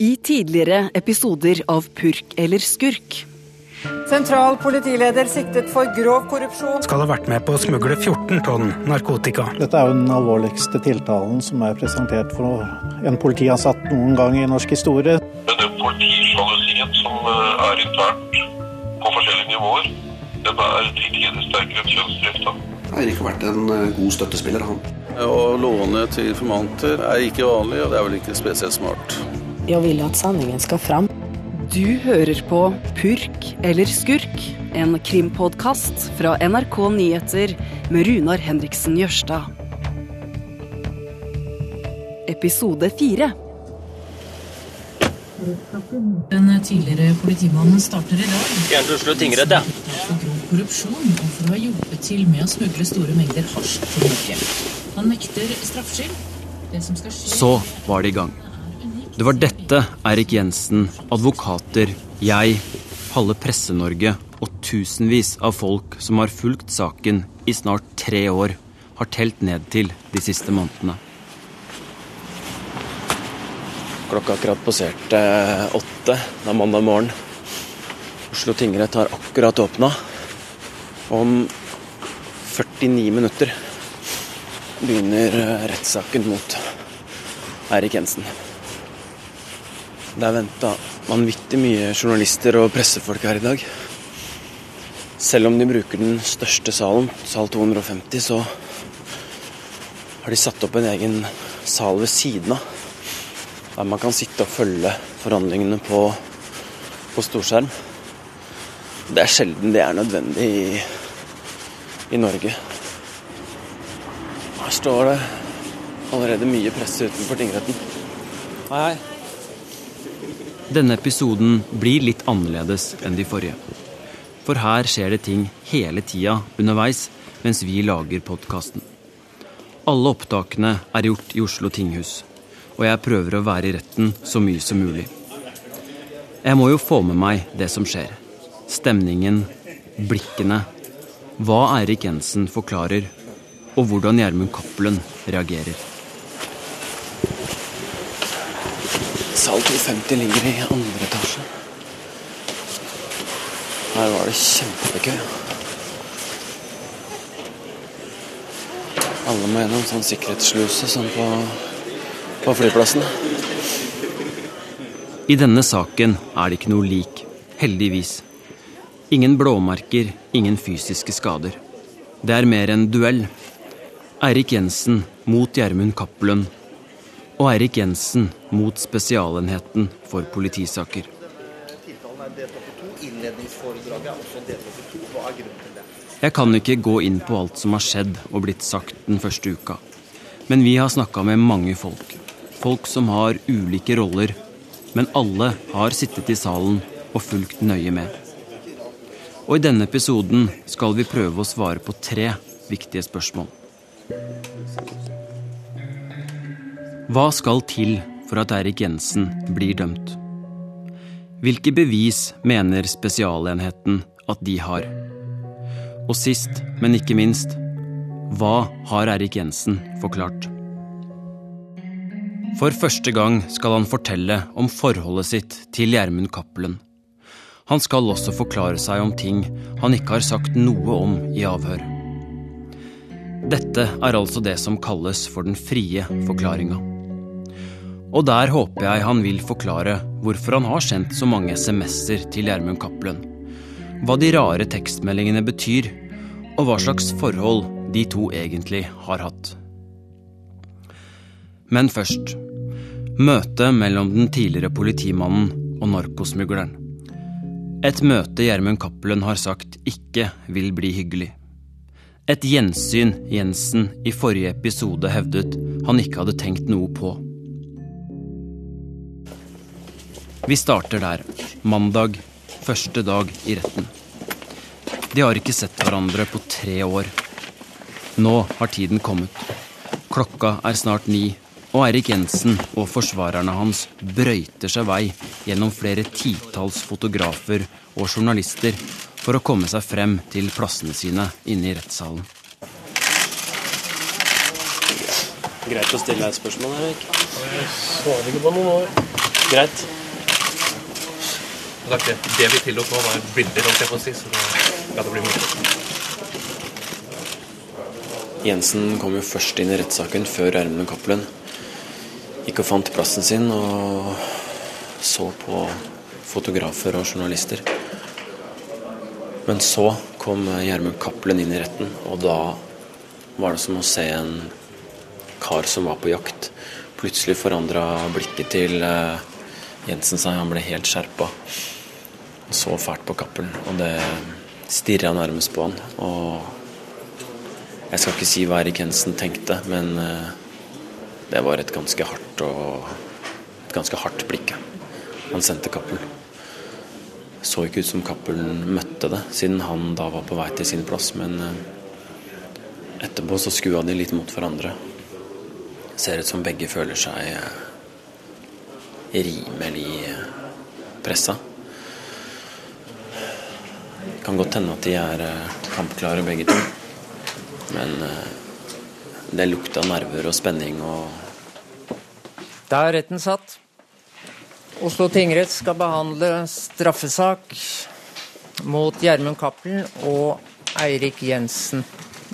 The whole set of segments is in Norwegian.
I tidligere episoder av Purk eller skurk. Sentral politileder siktet for grov korrupsjon. Skal ha vært med på å smugle 14 tonn narkotika. Dette er jo den alvorligste tiltalen som er presentert for en politiansatt noen gang i norsk historie. Men den politisjalusien som eh, er internt på forskjellige nivåer, den er til tider sterkere enn kjønnsdrifta. Eirik har vært en eh, god støttespiller, han. Å låne til informanter er ikke vanlig, og det er vel ikke spesielt smart. Jeg vil at sannheten skal fram. Du hører på Purk eller skurk, en krimpodkast fra NRK Nyheter med Runar Henriksen Jørstad. Episode fire. Den tidligere politimannen starter i dag Gjerne til Oslo tingrett, ja. for grov korrupsjon og for å ha hjulpet til med å smugle store mengder hasj til Norge. Han nekter straffskyld. Det som skal skje Så var det i gang. Det var dette Eirik Jensen, advokater, jeg, halve Presse-Norge og tusenvis av folk som har fulgt saken i snart tre år, har telt ned til de siste månedene. Klokka akkurat passerte åtte. Det er mandag morgen. Oslo tingrett har akkurat åpna. Om 49 minutter begynner eh, rettssaken mot Eirik Jensen. Det er venta vanvittig mye journalister og pressefolk her i dag. Selv om de bruker den største salen, sal 250, så har de satt opp en egen sal ved siden av. Der man kan sitte og følge forhandlingene på, på storskjerm. Det er sjelden det er nødvendig i, i Norge. Her står det allerede mye presse utenfor tingretten. Hei, hei. Denne episoden blir litt annerledes enn de forrige. For her skjer det ting hele tida underveis mens vi lager podkasten. Alle opptakene er gjort i Oslo tinghus, og jeg prøver å være i retten så mye som mulig. Jeg må jo få med meg det som skjer. Stemningen, blikkene, hva Eirik Jensen forklarer, og hvordan Gjermund Cappelen reagerer. Sal 250 ligger i andre etasje. Her var det kjempekø. Alle må gjennom sånn sikkerhetssluse sånn på, på flyplassen. I denne saken er det ikke noe lik, heldigvis. Ingen blåmerker, ingen fysiske skader. Det er mer en duell. Eirik Jensen mot Gjermund Cappelen. Og Eirik Jensen mot Spesialenheten for politisaker. Jeg kan ikke gå inn på alt som har skjedd og blitt sagt den første uka. Men vi har snakka med mange folk. Folk som har ulike roller, men alle har sittet i salen og fulgt nøye med. Og i denne episoden skal vi prøve å svare på tre viktige spørsmål. Hva skal til for at Eirik Jensen blir dømt? Hvilke bevis mener Spesialenheten at de har? Og sist, men ikke minst, hva har Eirik Jensen forklart? For første gang skal han fortelle om forholdet sitt til Gjermund Cappelen. Han skal også forklare seg om ting han ikke har sagt noe om i avhør. Dette er altså det som kalles for den frie forklaringa. Og der håper jeg han vil forklare hvorfor han har sendt så mange SMS-er til Gjermund Cappelen. Hva de rare tekstmeldingene betyr, og hva slags forhold de to egentlig har hatt. Men først møtet mellom den tidligere politimannen og narkosmugleren. Et møte Gjermund Cappelen har sagt ikke vil bli hyggelig. Et gjensyn Jensen i forrige episode hevdet han ikke hadde tenkt noe på. Vi starter der, mandag, første dag i retten. De har ikke sett hverandre på tre år. Nå har tiden kommet. Klokka er snart ni, og Eirik Jensen og forsvarerne hans brøyter seg vei gjennom flere titalls fotografer og journalister for å komme seg frem til plassene sine inne i rettssalen. Greit å stille deg et spørsmål, Erik. Jeg svarer ikke på noen år. Greit. Det, det vi tillot nå, var bilder, holdt jeg på si, så det, ja, det blir mye. Jensen kom jo først inn i rettssaken før Gjermund Cappelen. Gikk og fant plassen sin og så på fotografer og journalister. Men så kom Gjermund Cappelen inn i retten, og da var det som å se en kar som var på jakt. Plutselig forandra blikket til eh, Jensen seg. Han ble helt skjerpa. Så fælt på Cappelen, og det stirra nærmest på han. Og jeg skal ikke si hva Erik Hensen tenkte, men eh, det var et ganske hardt og et ganske hardt blikk han sendte Cappelen. Så ikke ut som Cappelen møtte det, siden han da var på vei til sin plass, men eh, etterpå så skua de litt mot hverandre. Ser ut som begge føler seg eh, rimelig pressa. Kan godt hende at de er kampklare begge to. Men eh, det lukta nerver og spenning og Da er retten satt. Oslo tingrett skal behandle straffesak mot Gjermund Cappelen og Eirik Jensen.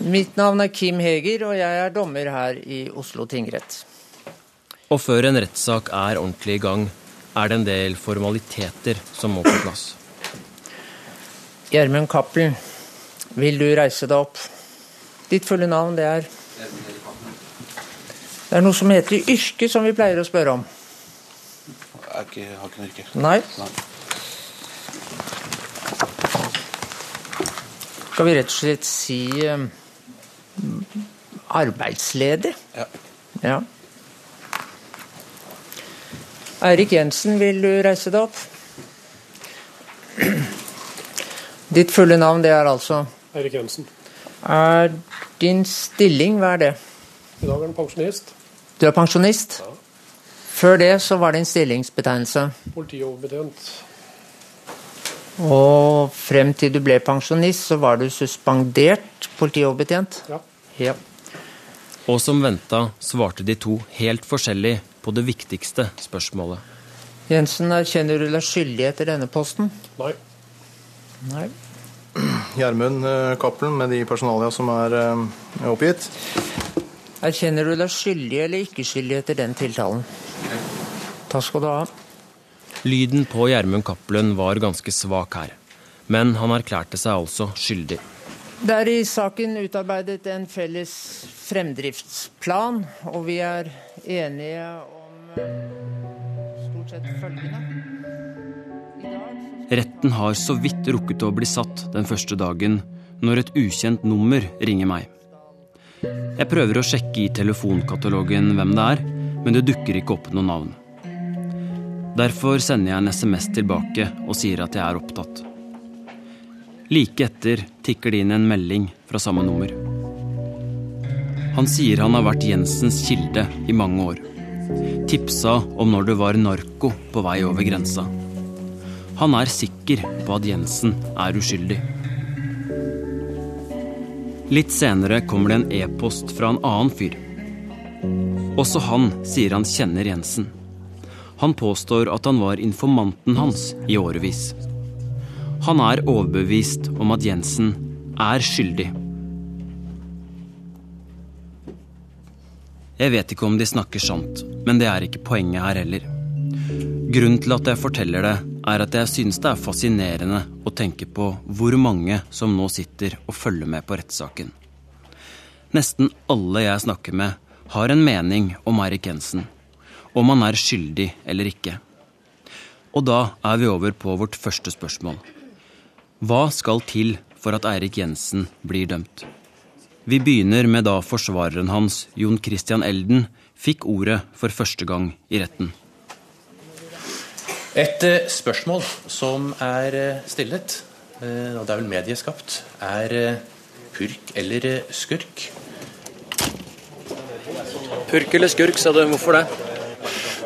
Mitt navn er Kim Heger, og jeg er dommer her i Oslo tingrett. Og før en rettssak er ordentlig i gang, er det en del formaliteter som må på plass. Gjermund Cappelen, vil du reise deg opp? Ditt fulle navn, det er Det er noe som heter yrke, som vi pleier å spørre om. Jeg har ikke, har ikke noe yrke. Nei. Skal vi rett og slett si um, arbeidsledig? Ja. ja. Eirik Jensen, vil du reise deg opp? Ditt fulle navn, det er altså Eirik Jensen. Er din stilling, hva er det? I dag er den pensjonist. Du er pensjonist? Ja. Før det så var det en stillingsbetegnelse? Politioverbetjent. Og frem til du ble pensjonist, så var du suspendert politioverbetjent? Ja. ja. Og som venta svarte de to helt forskjellig på det viktigste spørsmålet. Jensen, erkjenner du deg skyldig etter denne posten? Nei. Nei. Gjermund Cappelen med de personalia som er eh, oppgitt. Erkjenner du deg skyldig eller ikke skyldig etter den tiltalen? Takk skal du ha. Lyden på Gjermund Cappelen var ganske svak her, men han erklærte seg altså skyldig. Det er i saken utarbeidet en felles fremdriftsplan, og vi er enige om eh, stort sett følgende. Retten har så vidt rukket å bli satt den første dagen, når et ukjent nummer ringer meg. Jeg prøver å sjekke i telefonkatalogen hvem det er, men det dukker ikke opp noe navn. Derfor sender jeg en SMS tilbake og sier at jeg er opptatt. Like etter tikker det inn en melding fra samme nummer. Han sier han har vært Jensens kilde i mange år. Tipsa om når det var narko på vei over grensa. Han er sikker på at Jensen er uskyldig. Litt senere kommer det en e-post fra en annen fyr. Også han sier han kjenner Jensen. Han påstår at han var informanten hans i årevis. Han er overbevist om at Jensen er skyldig. Jeg vet ikke om de snakker sant, men det er ikke poenget her heller. Grunnen til at jeg forteller det, er at jeg synes det er fascinerende å tenke på hvor mange som nå sitter og følger med på rettssaken. Nesten alle jeg snakker med, har en mening om Eirik Jensen. Om han er skyldig eller ikke. Og da er vi over på vårt første spørsmål. Hva skal til for at Eirik Jensen blir dømt? Vi begynner med da forsvareren hans, Jon Christian Elden, fikk ordet for første gang i retten. Et eh, spørsmål som er eh, stillet, eh, og det er vel medieskapt, er purk eller skurk? Purk eller skurk, sa du. Hvorfor det?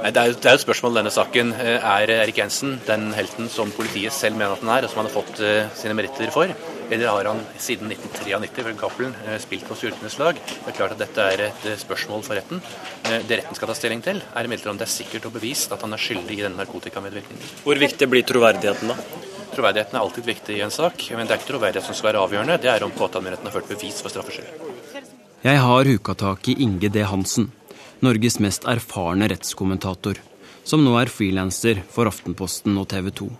Nei, det, er, det er et spørsmål denne saken. Er Erik Jensen den helten som politiet selv mener at han er, og som han har fått sine meritter for? Eller har han siden 1993 ved Cappelen spilt på styrkenes lag? Det er klart at Dette er et spørsmål for retten. Det retten skal ta stilling til, er imidlertid om det er sikkert og bevist at han er skyldig i denne narkotikamedvirkningen. Hvor viktig blir troverdigheten da? Troverdigheten er alltid viktig i en sak, men det er ikke troverdighet som skal være avgjørende. Det er om påtalemyndigheten har ført bevis for straffskyld. Jeg har huka tak i Inge D. Hansen, Norges mest erfarne rettskommentator, som nå er frilanser for Aftenposten og TV 2.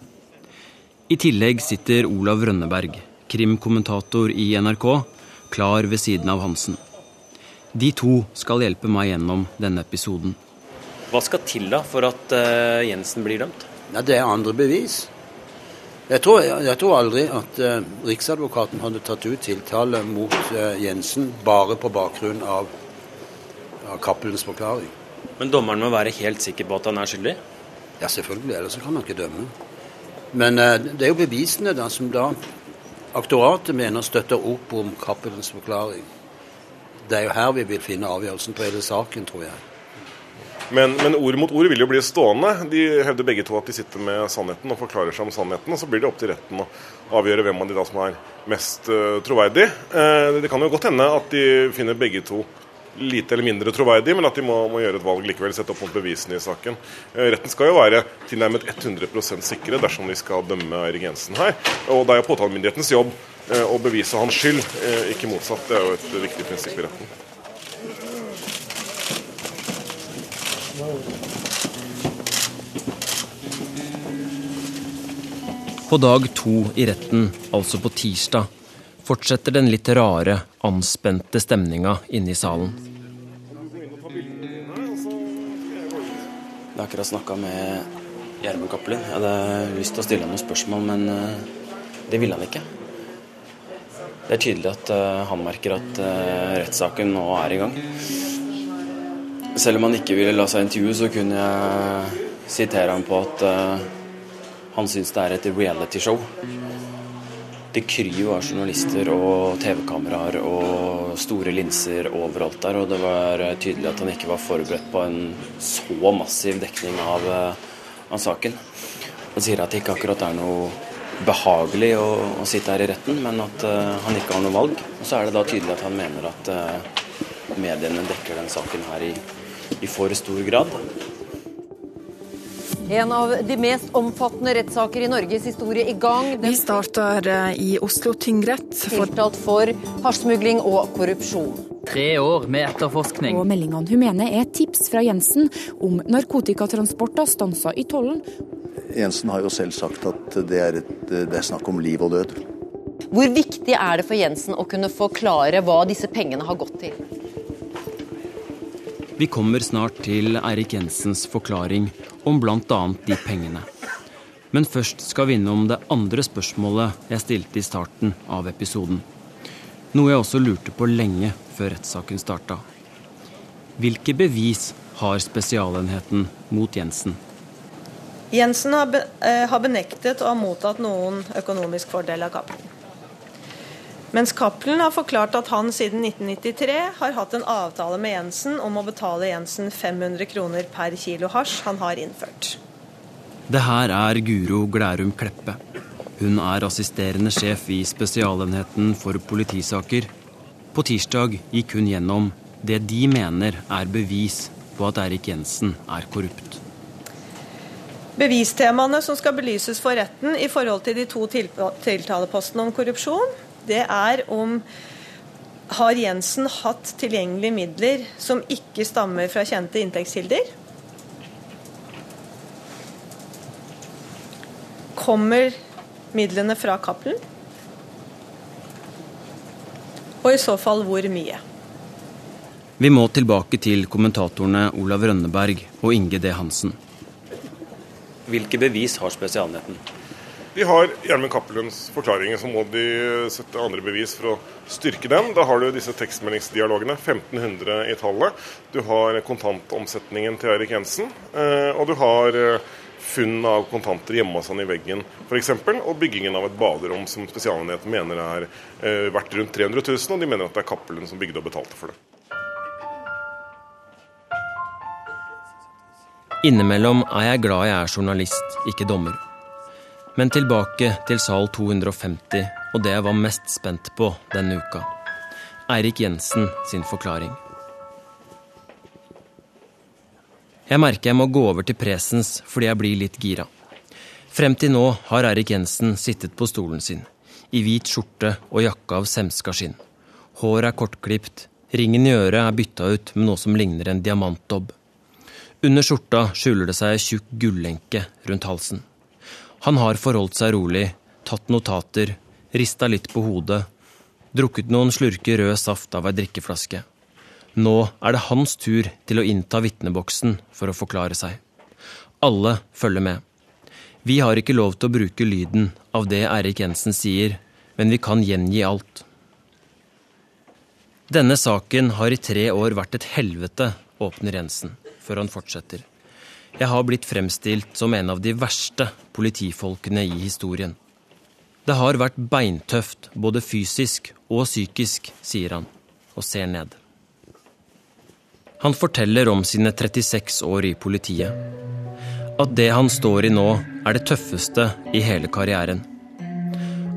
I tillegg sitter Olav Rønneberg, krimkommentator i NRK, klar ved siden av Hansen. De to skal hjelpe meg gjennom denne episoden. Hva skal til da for at uh, Jensen blir dømt? Ja, det er andre bevis. Jeg tror, jeg tror aldri at uh, Riksadvokaten hadde tatt ut tiltale mot uh, Jensen bare på bakgrunn av av Cappelens forklaring. Men dommeren må være helt sikker på at han er skyldig? Ja, selvfølgelig, ellers kan han ikke dømme. Men uh, det er jo bevisene da som da aktoratet mener støtter opp om Cappelens forklaring. Det er jo her vi vil finne avgjørelsen på hele saken, tror jeg. Men, men, ord mot ord vil jo bli stående. De hevder begge to at de sitter med sannheten og forklarer seg om sannheten. Og så blir det opp til retten å avgjøre hvem av de da som er mest uh, troverdig. Uh, det kan jo godt hende at de finner begge to lite eller mindre troverdig, men at de må, må, gjøre et valg likevel, sette opp mot bevisene i saken. Eh, retten skal jo være tilnærmet 100% sikre dersom de skal dømme Eirik Jensen her. Og det er jo påtalemyndighetens jobb eh, å bevise hans skyld, eh, ikke motsatt. Det er jo et viktig prinsipp i retten. På dag to i retten, altså på tirsdag, fortsetter den litt rare, anspente stemninga inne i salen. Jeg har akkurat snakka med Gjermund Cappelin. Jeg hadde lyst til å stille ham noen spørsmål, men eh, det ville han ikke. Det er tydelig at eh, han merker at eh, rettssaken nå er i gang. Selv om han ikke ville la seg intervjue, så kunne jeg sitere ham på at han syns det er et realityshow. Det kryr jo av journalister og TV-kameraer og store linser overalt der, og det var tydelig at han ikke var forberedt på en så massiv dekning av, eh, av saken. Han sier at det ikke akkurat er noe behagelig å, å sitte her i retten, men at uh, han ikke har noe valg. Og så er det da tydelig at han mener at uh, mediene dekker den saken her i, i for stor grad. En av de mest omfattende rettssaker i Norges historie i gang. Vi starter eh, i Oslo tingrett. Tiltalt for hasjsmugling og korrupsjon. Tre år med etterforskning. Og meldingene hun mener er tips fra Jensen om narkotikatransporter stansa i tollen. Jensen har jo selv sagt at det er, et, det er snakk om liv og død. Hvor viktig er det for Jensen å kunne forklare hva disse pengene har gått til? Vi kommer snart til Eirik Jensens forklaring om bl.a. de pengene. Men først skal vi innom det andre spørsmålet jeg stilte i starten av episoden. Noe jeg også lurte på lenge før rettssaken starta. Hvilke bevis har Spesialenheten mot Jensen? Jensen har, benektet å ha mottatt noen økonomisk fordel av Cappelen. Mens Cappelen har forklart at han siden 1993 har hatt en avtale med Jensen om å betale Jensen 500 kroner per kilo hasj han har innført. Det her er Guro Glærum Kleppe. Hun er assisterende sjef i Spesialenheten for politisaker. På tirsdag gikk hun gjennom det de mener er bevis på at Erik Jensen er korrupt. Bevistemaene som skal belyses for retten i forhold til de to tiltalepostene om korrupsjon, det er om har Jensen hatt tilgjengelige midler som ikke stammer fra kjente inntektskilder? Kommer midlene fra Cappelen? Og i så fall hvor mye? Vi må tilbake til kommentatorene Olav Rønneberg og Inge D. Hansen. Hvilke bevis har Spesialenheten? De har Gjermund Cappelunds forklaringer, så må de sette andre bevis for å styrke den. Da har du disse tekstmeldingsdialogene, 1500 i tallet. Du har kontantomsetningen til Eirik Jensen. Eh, og du har eh, funn av kontanter hjemme hos han i veggen f.eks. Og byggingen av et baderom som Spesialenheten mener er eh, verdt rundt 300 000, og de mener at det er Cappelen som bygde og betalte for det. Innimellom er jeg glad jeg er journalist, ikke dommer. Men tilbake til sal 250 og det jeg var mest spent på denne uka. Eirik Jensen sin forklaring. Jeg merker jeg må gå over til presens fordi jeg blir litt gira. Frem til nå har Eirik Jensen sittet på stolen sin, i hvit skjorte og jakke av semska skinn. Håret er kortklipt, ringen i øret er bytta ut med noe som ligner en diamantdobb. Under skjorta skjuler det seg ei tjukk gullenke rundt halsen. Han har forholdt seg rolig, tatt notater, rista litt på hodet, drukket noen slurker rød saft av ei drikkeflaske. Nå er det hans tur til å innta vitneboksen for å forklare seg. Alle følger med. Vi har ikke lov til å bruke lyden av det Eirik Jensen sier, men vi kan gjengi alt. Denne saken har i tre år vært et helvete, åpner Jensen, før han fortsetter. Jeg har blitt fremstilt som en av de verste politifolkene i historien. Det har vært beintøft, både fysisk og psykisk, sier han, og ser ned. Han forteller om sine 36 år i politiet. At det han står i nå, er det tøffeste i hele karrieren.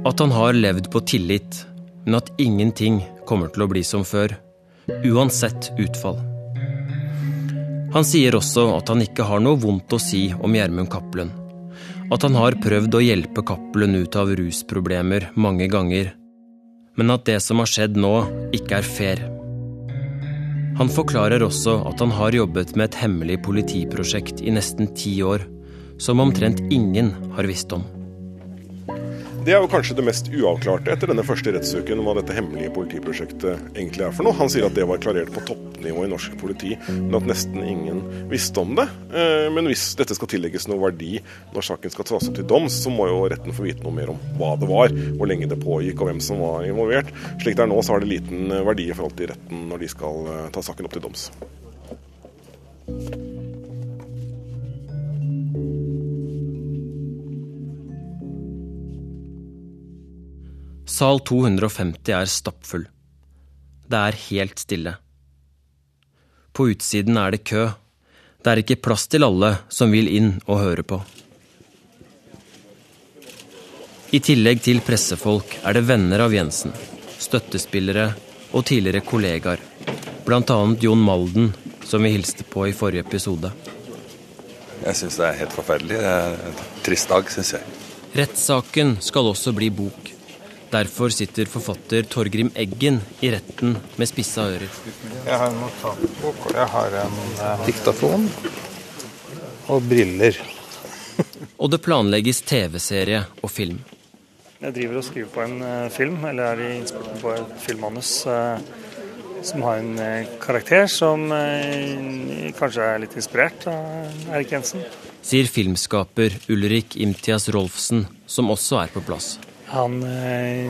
At han har levd på tillit, men at ingenting kommer til å bli som før. Uansett utfall. Han sier også at han ikke har noe vondt å si om Gjermund Cappelen. At han har prøvd å hjelpe Cappelen ut av rusproblemer mange ganger. Men at det som har skjedd nå, ikke er fair. Han forklarer også at han har jobbet med et hemmelig politiprosjekt i nesten ti år, som omtrent ingen har visst om. Det er jo kanskje det mest uavklarte etter denne første rettsuken hva dette hemmelige politiprosjektet egentlig er for noe. Han sier at det var klarert på toppnivå i norsk politi, men at nesten ingen visste om det. Eh, men hvis dette skal tillegges noe verdi når saken skal tas opp til doms, så må jo retten få vite noe mer om hva det var, hvor lenge det pågikk og hvem som var involvert. Slik det er nå, så har det liten verdi i forhold til retten når de skal eh, ta saken opp til doms. Sal 250 er stappfull. Det er helt stille. På utsiden er det kø. Det er ikke plass til alle som vil inn og høre på. I tillegg til pressefolk er det venner av Jensen, støttespillere og tidligere kollegaer. Annet Jon Malden, som vi hilste på i forrige episode. Jeg syns det er helt forferdelig. Det er en trist dag, syns jeg. Rettssaken skal også bli bok. Derfor sitter forfatter Torgrim Eggen i retten med spissa ører. Jeg har en notatbok, og jeg har en eh, diktafon. Og briller. og det planlegges TV-serie og film. Jeg driver og skriver på en eh, film, eller er i innspurten på et filmmanus eh, som har en eh, karakter som eh, kanskje er litt inspirert av Erik Jensen. Sier filmskaper Ulrik Imtias Rolfsen, som også er på plass. Han eh,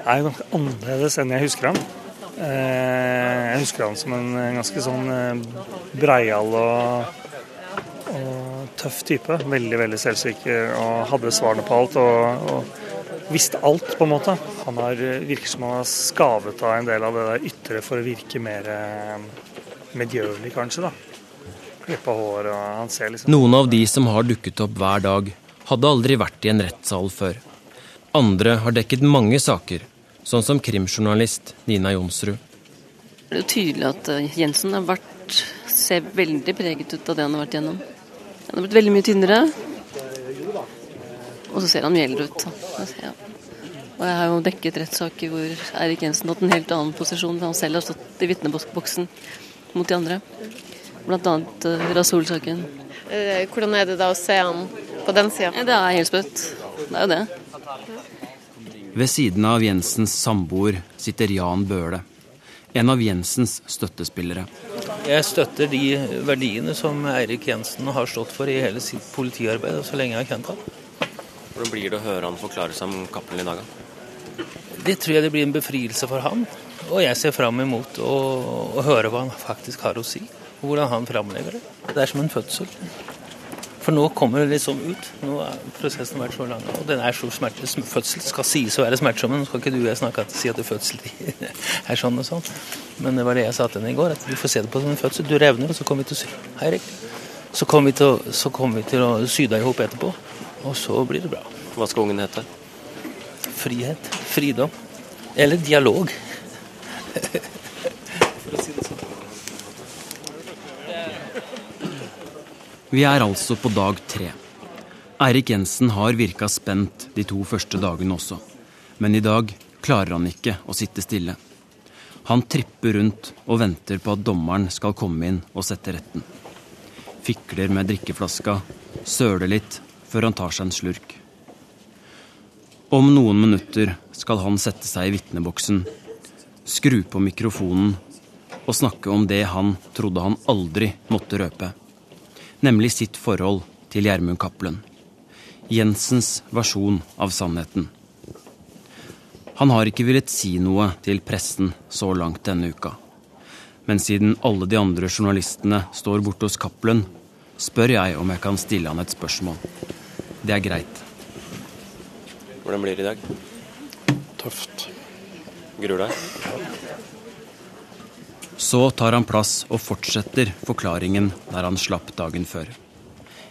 er jo ganske annerledes enn jeg husker ham. Eh, jeg husker han som en ganske sånn eh, breial og, og tøff type. Veldig veldig selvsikker og hadde svarene på alt. og, og visste alt, på en måte. Han virker som han har skavet av en del av det der ytre for å virke mer medgjørlig, kanskje. da. Klippa hår og han ser liksom Noen av de som har dukket opp hver dag, hadde aldri vært i en rettssal før. Andre har dekket mange saker, sånn som krimjournalist Nina Jonsrud. Det er jo tydelig at eh, Jensen har vært, ser veldig preget ut av det han har vært gjennom. Han har blitt veldig mye tynnere. Og så ser han mye eldre ut. Og jeg har jo dekket rettssaker hvor Eirik Jensen har hatt en helt annen posisjon. Han selv har stått i vitneboksen mot de andre. Blant annet uh, Rasul-saken. Eh, hvordan er det da å se han på den sida? Det er helt sprøtt. Det er jo det. Ved siden av Jensens samboer sitter Jan Bøhle, en av Jensens støttespillere. Jeg støtter de verdiene som Eirik Jensen har stått for i hele sitt politiarbeid, så lenge jeg har kjent ham. Hvordan blir det å høre han forklare seg om Cappelen i dag? Det tror jeg det blir en befrielse for ham. Og jeg ser fram imot å, å høre hva han faktisk har å si. Og hvordan han framlegger det. Det er som en fødsel. For nå kommer det liksom ut. Nå har prosessen vært så lang, og den er så smertelig. Fødsel skal sies å være smertsom, men nå skal ikke du og jeg snakke at si at fødsel er sånn og sånn. Men det var det jeg sa til henne i går, at du får se det på som en fødsel. Du revner, og så kommer vi til å si Eirik, Så kommer vi, til å- så vi til å sy deg i hop etterpå, og så blir det bra. Hva skal ungen hete? Frihet, fridom eller dialog. Vi er altså på dag tre. Eirik Jensen har virka spent de to første dagene også, men i dag klarer han ikke å sitte stille. Han tripper rundt og venter på at dommeren skal komme inn og sette retten. Fikler med drikkeflaska, søler litt før han tar seg en slurk. Om noen minutter skal han sette seg i vitneboksen, skru på mikrofonen og snakke om det han trodde han aldri måtte røpe nemlig sitt forhold til Gjermund Cappelen. Jensens versjon av sannheten. Han har ikke villet si noe til pressen så langt denne uka. Men siden alle de andre journalistene står borte hos Cappelen, spør jeg om jeg kan stille han et spørsmål. Det er greit. Hvordan blir det i dag? Tøft. Gruer deg? Så tar han plass og fortsetter forklaringen der han slapp dagen før.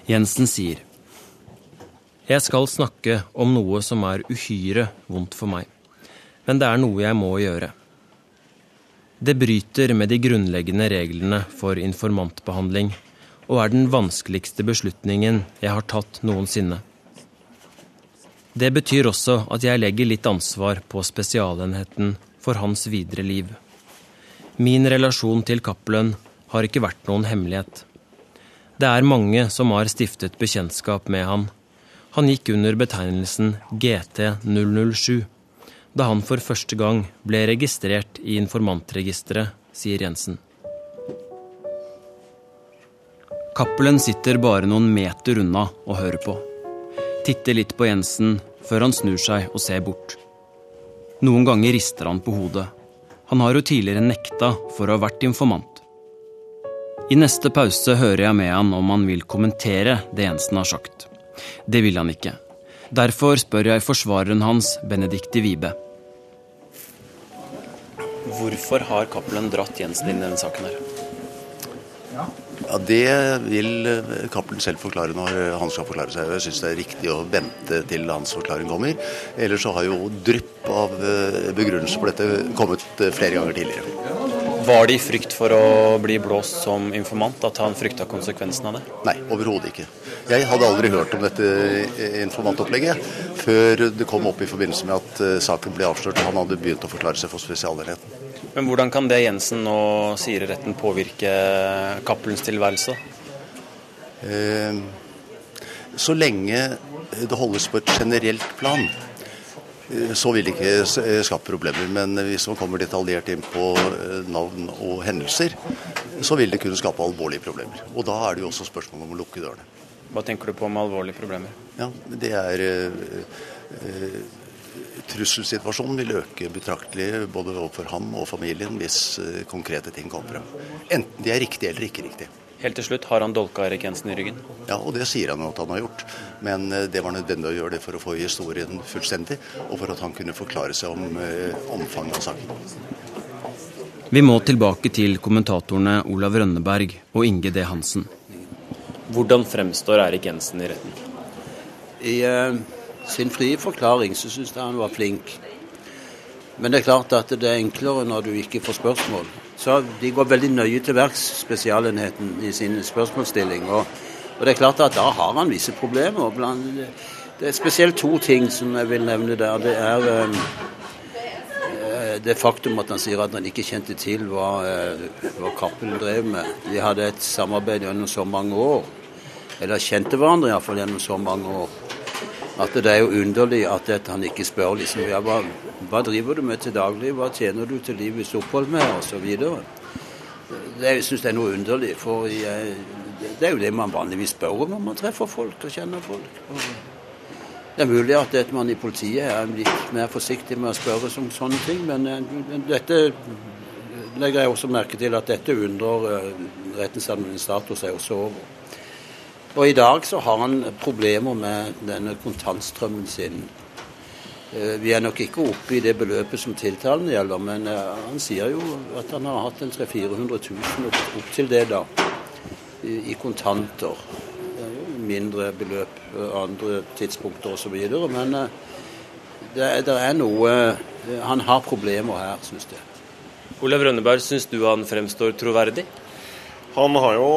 Jensen sier Jeg skal snakke om noe som er uhyre vondt for meg, men det er noe jeg må gjøre. Det bryter med de grunnleggende reglene for informantbehandling og er den vanskeligste beslutningen jeg har tatt noensinne. Det betyr også at jeg legger litt ansvar på Spesialenheten for hans videre liv. Min relasjon til Cappelen har ikke vært noen hemmelighet. Det er mange som har stiftet bekjentskap med han. Han gikk under betegnelsen GT007 da han for første gang ble registrert i informantregisteret, sier Jensen. Cappelen sitter bare noen meter unna og hører på. Titter litt på Jensen før han snur seg og ser bort. Noen ganger rister han på hodet. Han har jo tidligere nekta for å ha vært informant. I neste pause hører jeg med han om han vil kommentere det Jensen har sagt. Det vil han ikke. Derfor spør jeg forsvareren hans, Benedicte Wibe. Hvorfor har Cappelen dratt Jensen inn i denne saken her? Ja, Det vil eh, Cappelen selv forklare når han skal forklare seg. Jeg syns det er riktig å vente til hans forklaring kommer. Ellers så har jo drypp av begrunnelse begrunnelser for dette kommet eh, flere ganger tidligere. Var det i frykt for å bli blåst som informant at han frykta konsekvensen av det? Nei, overhodet ikke. Jeg hadde aldri hørt om dette eh, informantopplegget før det kom opp i forbindelse med at eh, saken ble avslørt og han hadde begynt å forklare seg for Spesialenheten. Men hvordan kan det Jensen nå sier i retten påvirke Cappelens tilværelse? Eh, Så lenge det holdes på et generelt plan, eh, så vil det ikke eh, skape problemer. Men hvis man kommer detaljert inn på eh, navn og hendelser, så vil det kunne skape alvorlige problemer. Og da er det jo også spørsmål om å lukke dørene. Hva tenker du på med alvorlige problemer? Ja, det er Trusselsituasjonen vil øke betraktelig både overfor ham og familien hvis eh, konkrete ting kommer frem. Enten de er riktige eller ikke riktige. Helt til slutt, har han dolka Erik Jensen i ryggen? Ja, og det sier han at han har gjort. Men eh, det var nødvendig å gjøre det for å få historien fullstendig, og for at han kunne forklare seg om eh, omfanget av saken. Vi må tilbake til kommentatorene Olav Rønneberg og Inge D. Hansen. Hvordan fremstår Erik Jensen i retten? I eh, sin frie forklaring så syns jeg han var flink. Men det er klart at det er enklere når du ikke får spørsmål. Så De går veldig nøye til verks, Spesialenheten, i sin spørsmålsstilling. Og, og det er klart at da har han visse problemer. Det er spesielt to ting som jeg vil nevne der. Det er eh, eh, det faktum at han sier at han ikke kjente til hva, eh, hva Cappelen drev med. De hadde et samarbeid gjennom så mange år. Eller kjente hverandre iallfall gjennom så mange år. At det er jo underlig at dette han ikke spør liksom, ja, hva, hva driver du med til daglig, hva tjener du til livets opphold med, osv. Det jeg synes jeg er noe underlig, for jeg, det er jo det man vanligvis spør om når man treffer folk og kjenner folk. Og det er mulig at det, man i politiet er litt mer forsiktig med å spørre om sånne ting, men eh, dette legger jeg også merke til at dette undrer eh, rettens administrator seg også over. Og i dag så har han problemer med denne kontantstrømmen sin. Eh, Vi er nok ikke oppe i det beløpet som tiltalen gjelder, men eh, han sier jo at han har hatt en 300 000-400 000 opp, til det da. i, kontanter. Mindre beløp andre tidspunkter osv. Men det, er noe Han har problemer her, syns jeg. Olav Rønneberg, syns du han fremstår troverdig? Han har jo,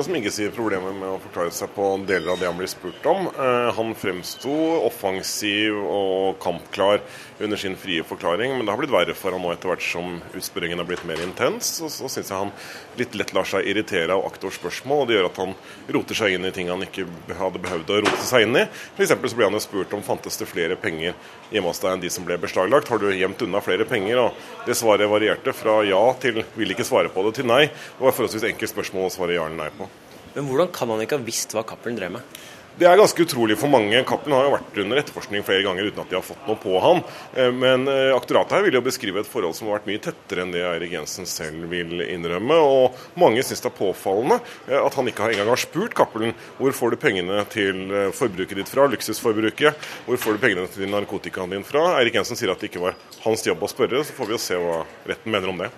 som ikke sier, problemer med å forklare seg på deler av det han blir spurt om. Eh, han fremsto offensiv og kampklar under sin frie forklaring, men det har blitt verre for han nå etter hvert som utspørringen har blitt mer intens. Og så syns jeg han litt lett lar seg irritere av aktors spørsmål, og det gjør at han roter seg inn i ting han ikke hadde behøvd å rote seg inn i. F.eks. så ble han jo spurt om fantes det flere penger hjemme hos deg enn de som ble beslaglagt. Har du gjemt unna flere penger? Og det svaret varierte fra ja til vil ikke svare på det, til nei. Det var forholdsvis enkelt spørsmål å svare ja eller nei på. Men hvordan kan han ikke ha visst hva Cappelen drev med? Det er ganske utrolig for mange. Cappelen har jo vært under etterforskning flere ganger uten at de har fått noe på han. Eh, men eh, aktoratet her vil jo beskrive et forhold som har vært mye tettere enn det Eirik Jensen selv vil innrømme. Og mange syns det er påfallende eh, at han ikke engang har spurt Cappelen hvor får du pengene til forbruket ditt fra, luksusforbruket. Hvor får du pengene til narkotikaen din fra? Eirik Jensen sier at det ikke var hans jobb å spørre, så får vi jo se hva retten mener om det.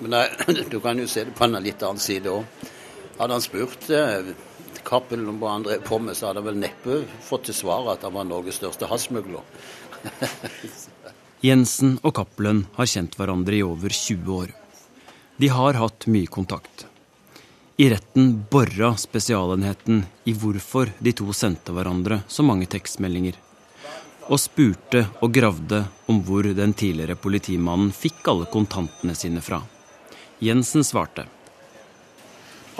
Men nei, Du kan jo se det på en litt annen side òg. Hadde han spurt Cappelen og hva han drev på med, så hadde han vel neppe fått til svar at han var Norges største hasjsmugler. Jensen og Cappelen har kjent hverandre i over 20 år. De har hatt mye kontakt. I retten bora Spesialenheten i hvorfor de to sendte hverandre så mange tekstmeldinger. Og spurte og gravde om hvor den tidligere politimannen fikk alle kontantene sine fra. Jensen svarte.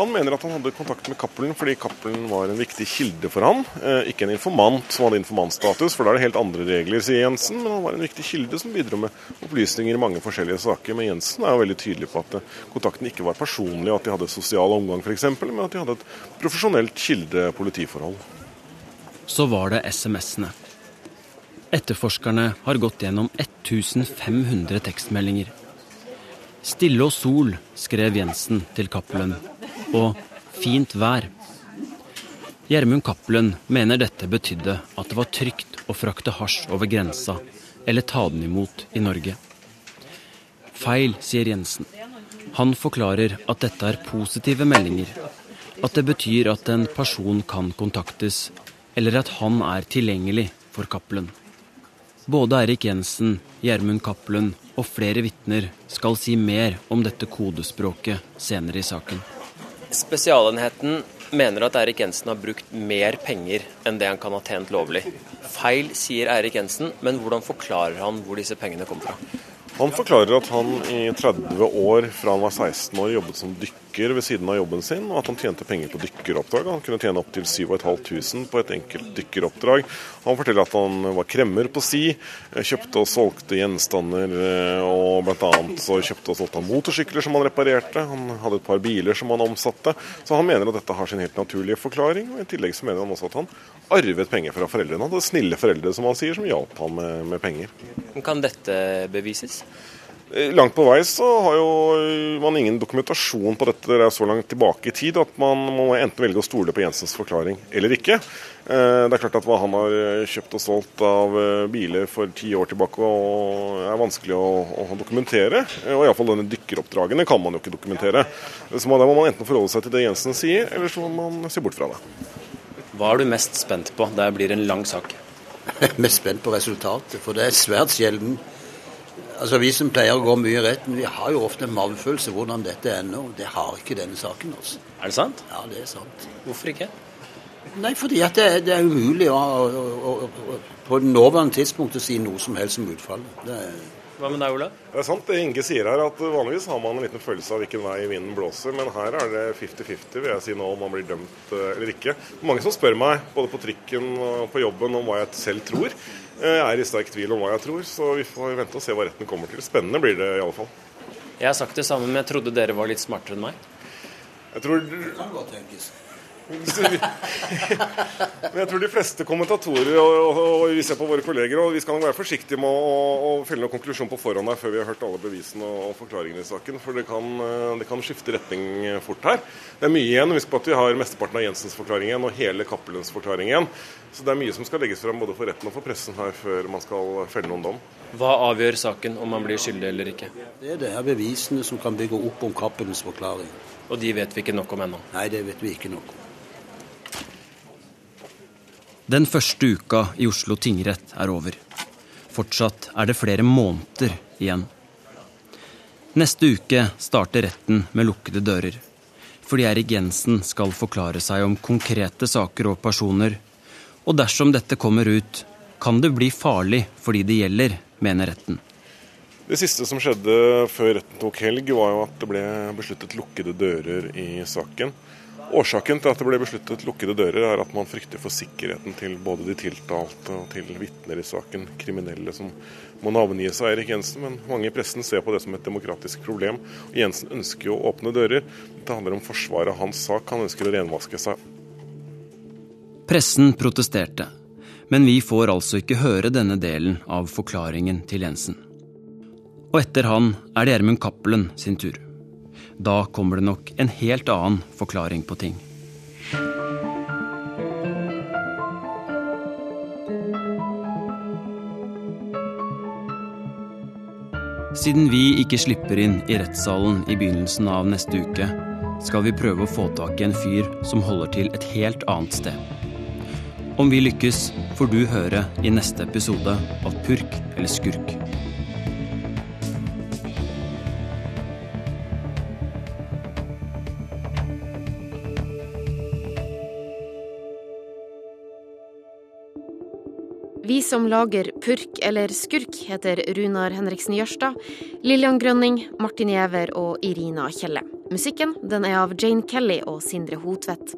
Han mener at han hadde kontakt med Cappelen fordi Cappelen var en viktig kilde for han. Eh, ikke en informant som hadde informantstatus, for da er det helt andre regler, sier Jensen. Men han var en viktig kilde som bidro med opplysninger i mange forskjellige saker. Men Jensen er jo veldig tydelig på at eh, kontakten ikke var personlig, at de hadde sosial omgang f.eks., men at de hadde et profesjonelt kilde-politiforhold. Så var det SMS-ene. Etterforskerne har gått gjennom 1500 tekstmeldinger. Stille og sol, skrev Jensen til Cappelen og fint vær. Gjermund Cappelen mener dette betydde at det var trygt å frakte hasj over grensa eller ta den imot i Norge. Feil, sier Jensen. Han forklarer at dette er positive meldinger. At det betyr at en person kan kontaktes, eller at han er tilgjengelig for Cappelen. Både Erik Jensen, Gjermund Cappelen og flere vitner skal si mer om dette kodespråket senere i saken. Spesialenheten mener at Eirik Jensen har brukt mer penger enn det han kan ha tjent lovlig. Feil, sier Eirik Jensen, men hvordan forklarer han hvor disse pengene kom fra? Han forklarer at han i 30 år fra han var 16 år jobbet som dykker ved siden av jobben sin, og at han tjente penger på dykkeroppdrag. Han kunne tjene opptil 7500 på et enkelt dykkeroppdrag. Han forteller at han var kremmer på si, kjøpte og solgte gjenstander, eh, og bl.a. så kjøpte og solgte han motorsykler som han reparerte. Han hadde et par biler som han omsatte. Så han mener at dette har sin helt naturlige forklaring. og I tillegg så mener han også at han arvet penger fra foreldrene. Han hadde snille foreldre, som han sier, som hjalp han med, med penger. Kan dette bevises? Eh, langt på vei så har jo man ingen dokumentasjon på dette det er så langt tilbake i tid at man må enten velge å stole på Jensens forklaring eller ikke. Eh, det er klart at hva han har eh, kjøpt og solgt av biler for ti år tilbake er vanskelig å, å dokumentere. Og iallfall denne dykkeroppdragene kan man jo ikke dokumentere. Så da må man enten forholde seg til det Jensen sier, eller så må man se bort fra det. Hva er du mest spent på? Det blir en lang sak. Mest spent på resultatet, for det er svært sjelden Altså Vi som pleier å gå mye i retten, vi har jo ofte en magefølelse hvordan dette ender. Det har ikke denne saken. altså. Er det sant? Ja, det er sant. Hvorfor ikke? Nei, fordi at det, det er umulig å, å, å, å, på det nåværende tidspunkt å si noe som helst om utfallet. Det er hva med deg, Ola? Det er sant det Inge sier her, at vanligvis har man en liten følelse av hvilken vei vinden blåser, men her er det 50-50, vil jeg si nå, om man blir dømt eh, eller ikke. Mange som spør meg, både på trikken og på jobben, om hva jeg selv tror. Jeg er i sterk tvil om hva jeg tror, så vi får vente og se hva retten kommer til. Spennende blir det i alle fall. Jeg har sagt det samme, men jeg trodde dere var litt smartere enn meg. Jeg tror Det kan godt tenkes. Men jeg tror de fleste kommentatorer og, og, og, vi ser på våre kolleger, og vi skal nok være forsiktige med å, felle noen konklusjon på forhånd her før vi har hørt alle bevisene og, og forklaringene i saken. For det kan, eh, det kan, skifte retning fort her. Det er mye igjen. Husk på at vi har mesteparten av Jensens forklaring igjen og hele Cappelens forklaring igjen. Så det er mye som skal legges frem både for retten og for pressen her før man skal felle noen dom. Hva avgjør saken om man blir skyldig eller ikke? Det er det her bevisene som kan bygge opp om Cappelens forklaring. Og de vet vi ikke nok om ennå? Nei, det vet vi ikke nok om. Den første uka i Oslo tingrett er over. Fortsatt er det flere måneder igjen. Neste uke starter retten med lukkede dører. Fordi Erik Jensen skal forklare seg om konkrete saker og personer. Og dersom dette kommer ut, kan det bli farlig for de det gjelder, mener retten. Det siste som skjedde før retten tok helg, var jo at det ble besluttet lukkede dører i saken. Årsaken til at det ble besluttet lukkede dører, er at man frykter for sikkerheten til både de tiltalte og til vitner i saken, kriminelle som må navngi seg Erik Jensen. Men mange i pressen ser på det som et demokratisk problem. Og Jensen ønsker jo å åpne dører. Det handler om forsvaret av hans sak. Han ønsker å renvaske seg. Pressen protesterte, men vi får altså ikke høre denne delen av forklaringen til Jensen. Og etter han er det Gjermund Cappelen sin tur. Da kommer det nok en helt annen forklaring på ting. Siden vi ikke slipper inn i rettssalen i begynnelsen av neste uke, skal vi prøve å få tak i en fyr som holder til et helt annet sted. Om vi lykkes, får du høre i neste episode av Purk eller skurk. Som lager Purk eller Skurk, heter Runar Henriksen Jørstad, Lillian Grønning, Martin Giæver og Irina Kjelle. Musikken den er av Jane Kelly og Sindre Hotvedt.